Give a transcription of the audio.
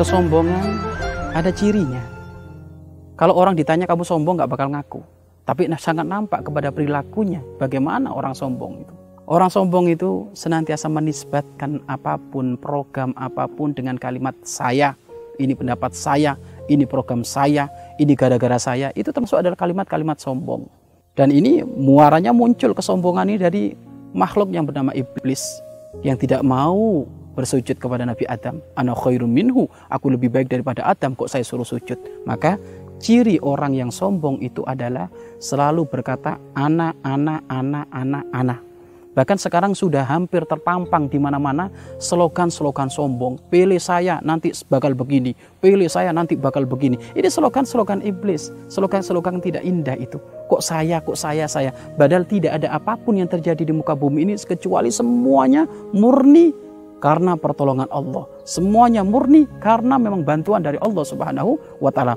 kesombongan ada cirinya. Kalau orang ditanya kamu sombong nggak bakal ngaku. Tapi sangat nampak kepada perilakunya bagaimana orang sombong itu. Orang sombong itu senantiasa menisbatkan apa pun, program apa pun dengan kalimat saya. Ini pendapat saya, ini program saya, ini gara-gara saya. Itu termasuk adalah kalimat-kalimat sombong. Dan ini muaranya muncul kesombongan ini dari makhluk yang bernama iblis yang tidak mau bersujud kepada Nabi Adam. Ana khairum minhu, aku lebih baik daripada Adam kok saya suruh sujud. Maka ciri orang yang sombong itu adalah selalu berkata ana ana ana ana ana. Bahkan sekarang sudah hampir terpampang di mana-mana slogan-slogan sombong. Pilih saya nanti bakal begini. Pilih saya nanti bakal begini. Ini slogan-slogan iblis. Slogan-slogan tidak indah itu. Kok saya, kok saya, saya. Padahal tidak ada apa pun yang terjadi di muka bumi ini kecuali semuanya murni karena pertolongan Allah. Semuanya murni karena memang bantuan dari Allah Subhanahu wa taala.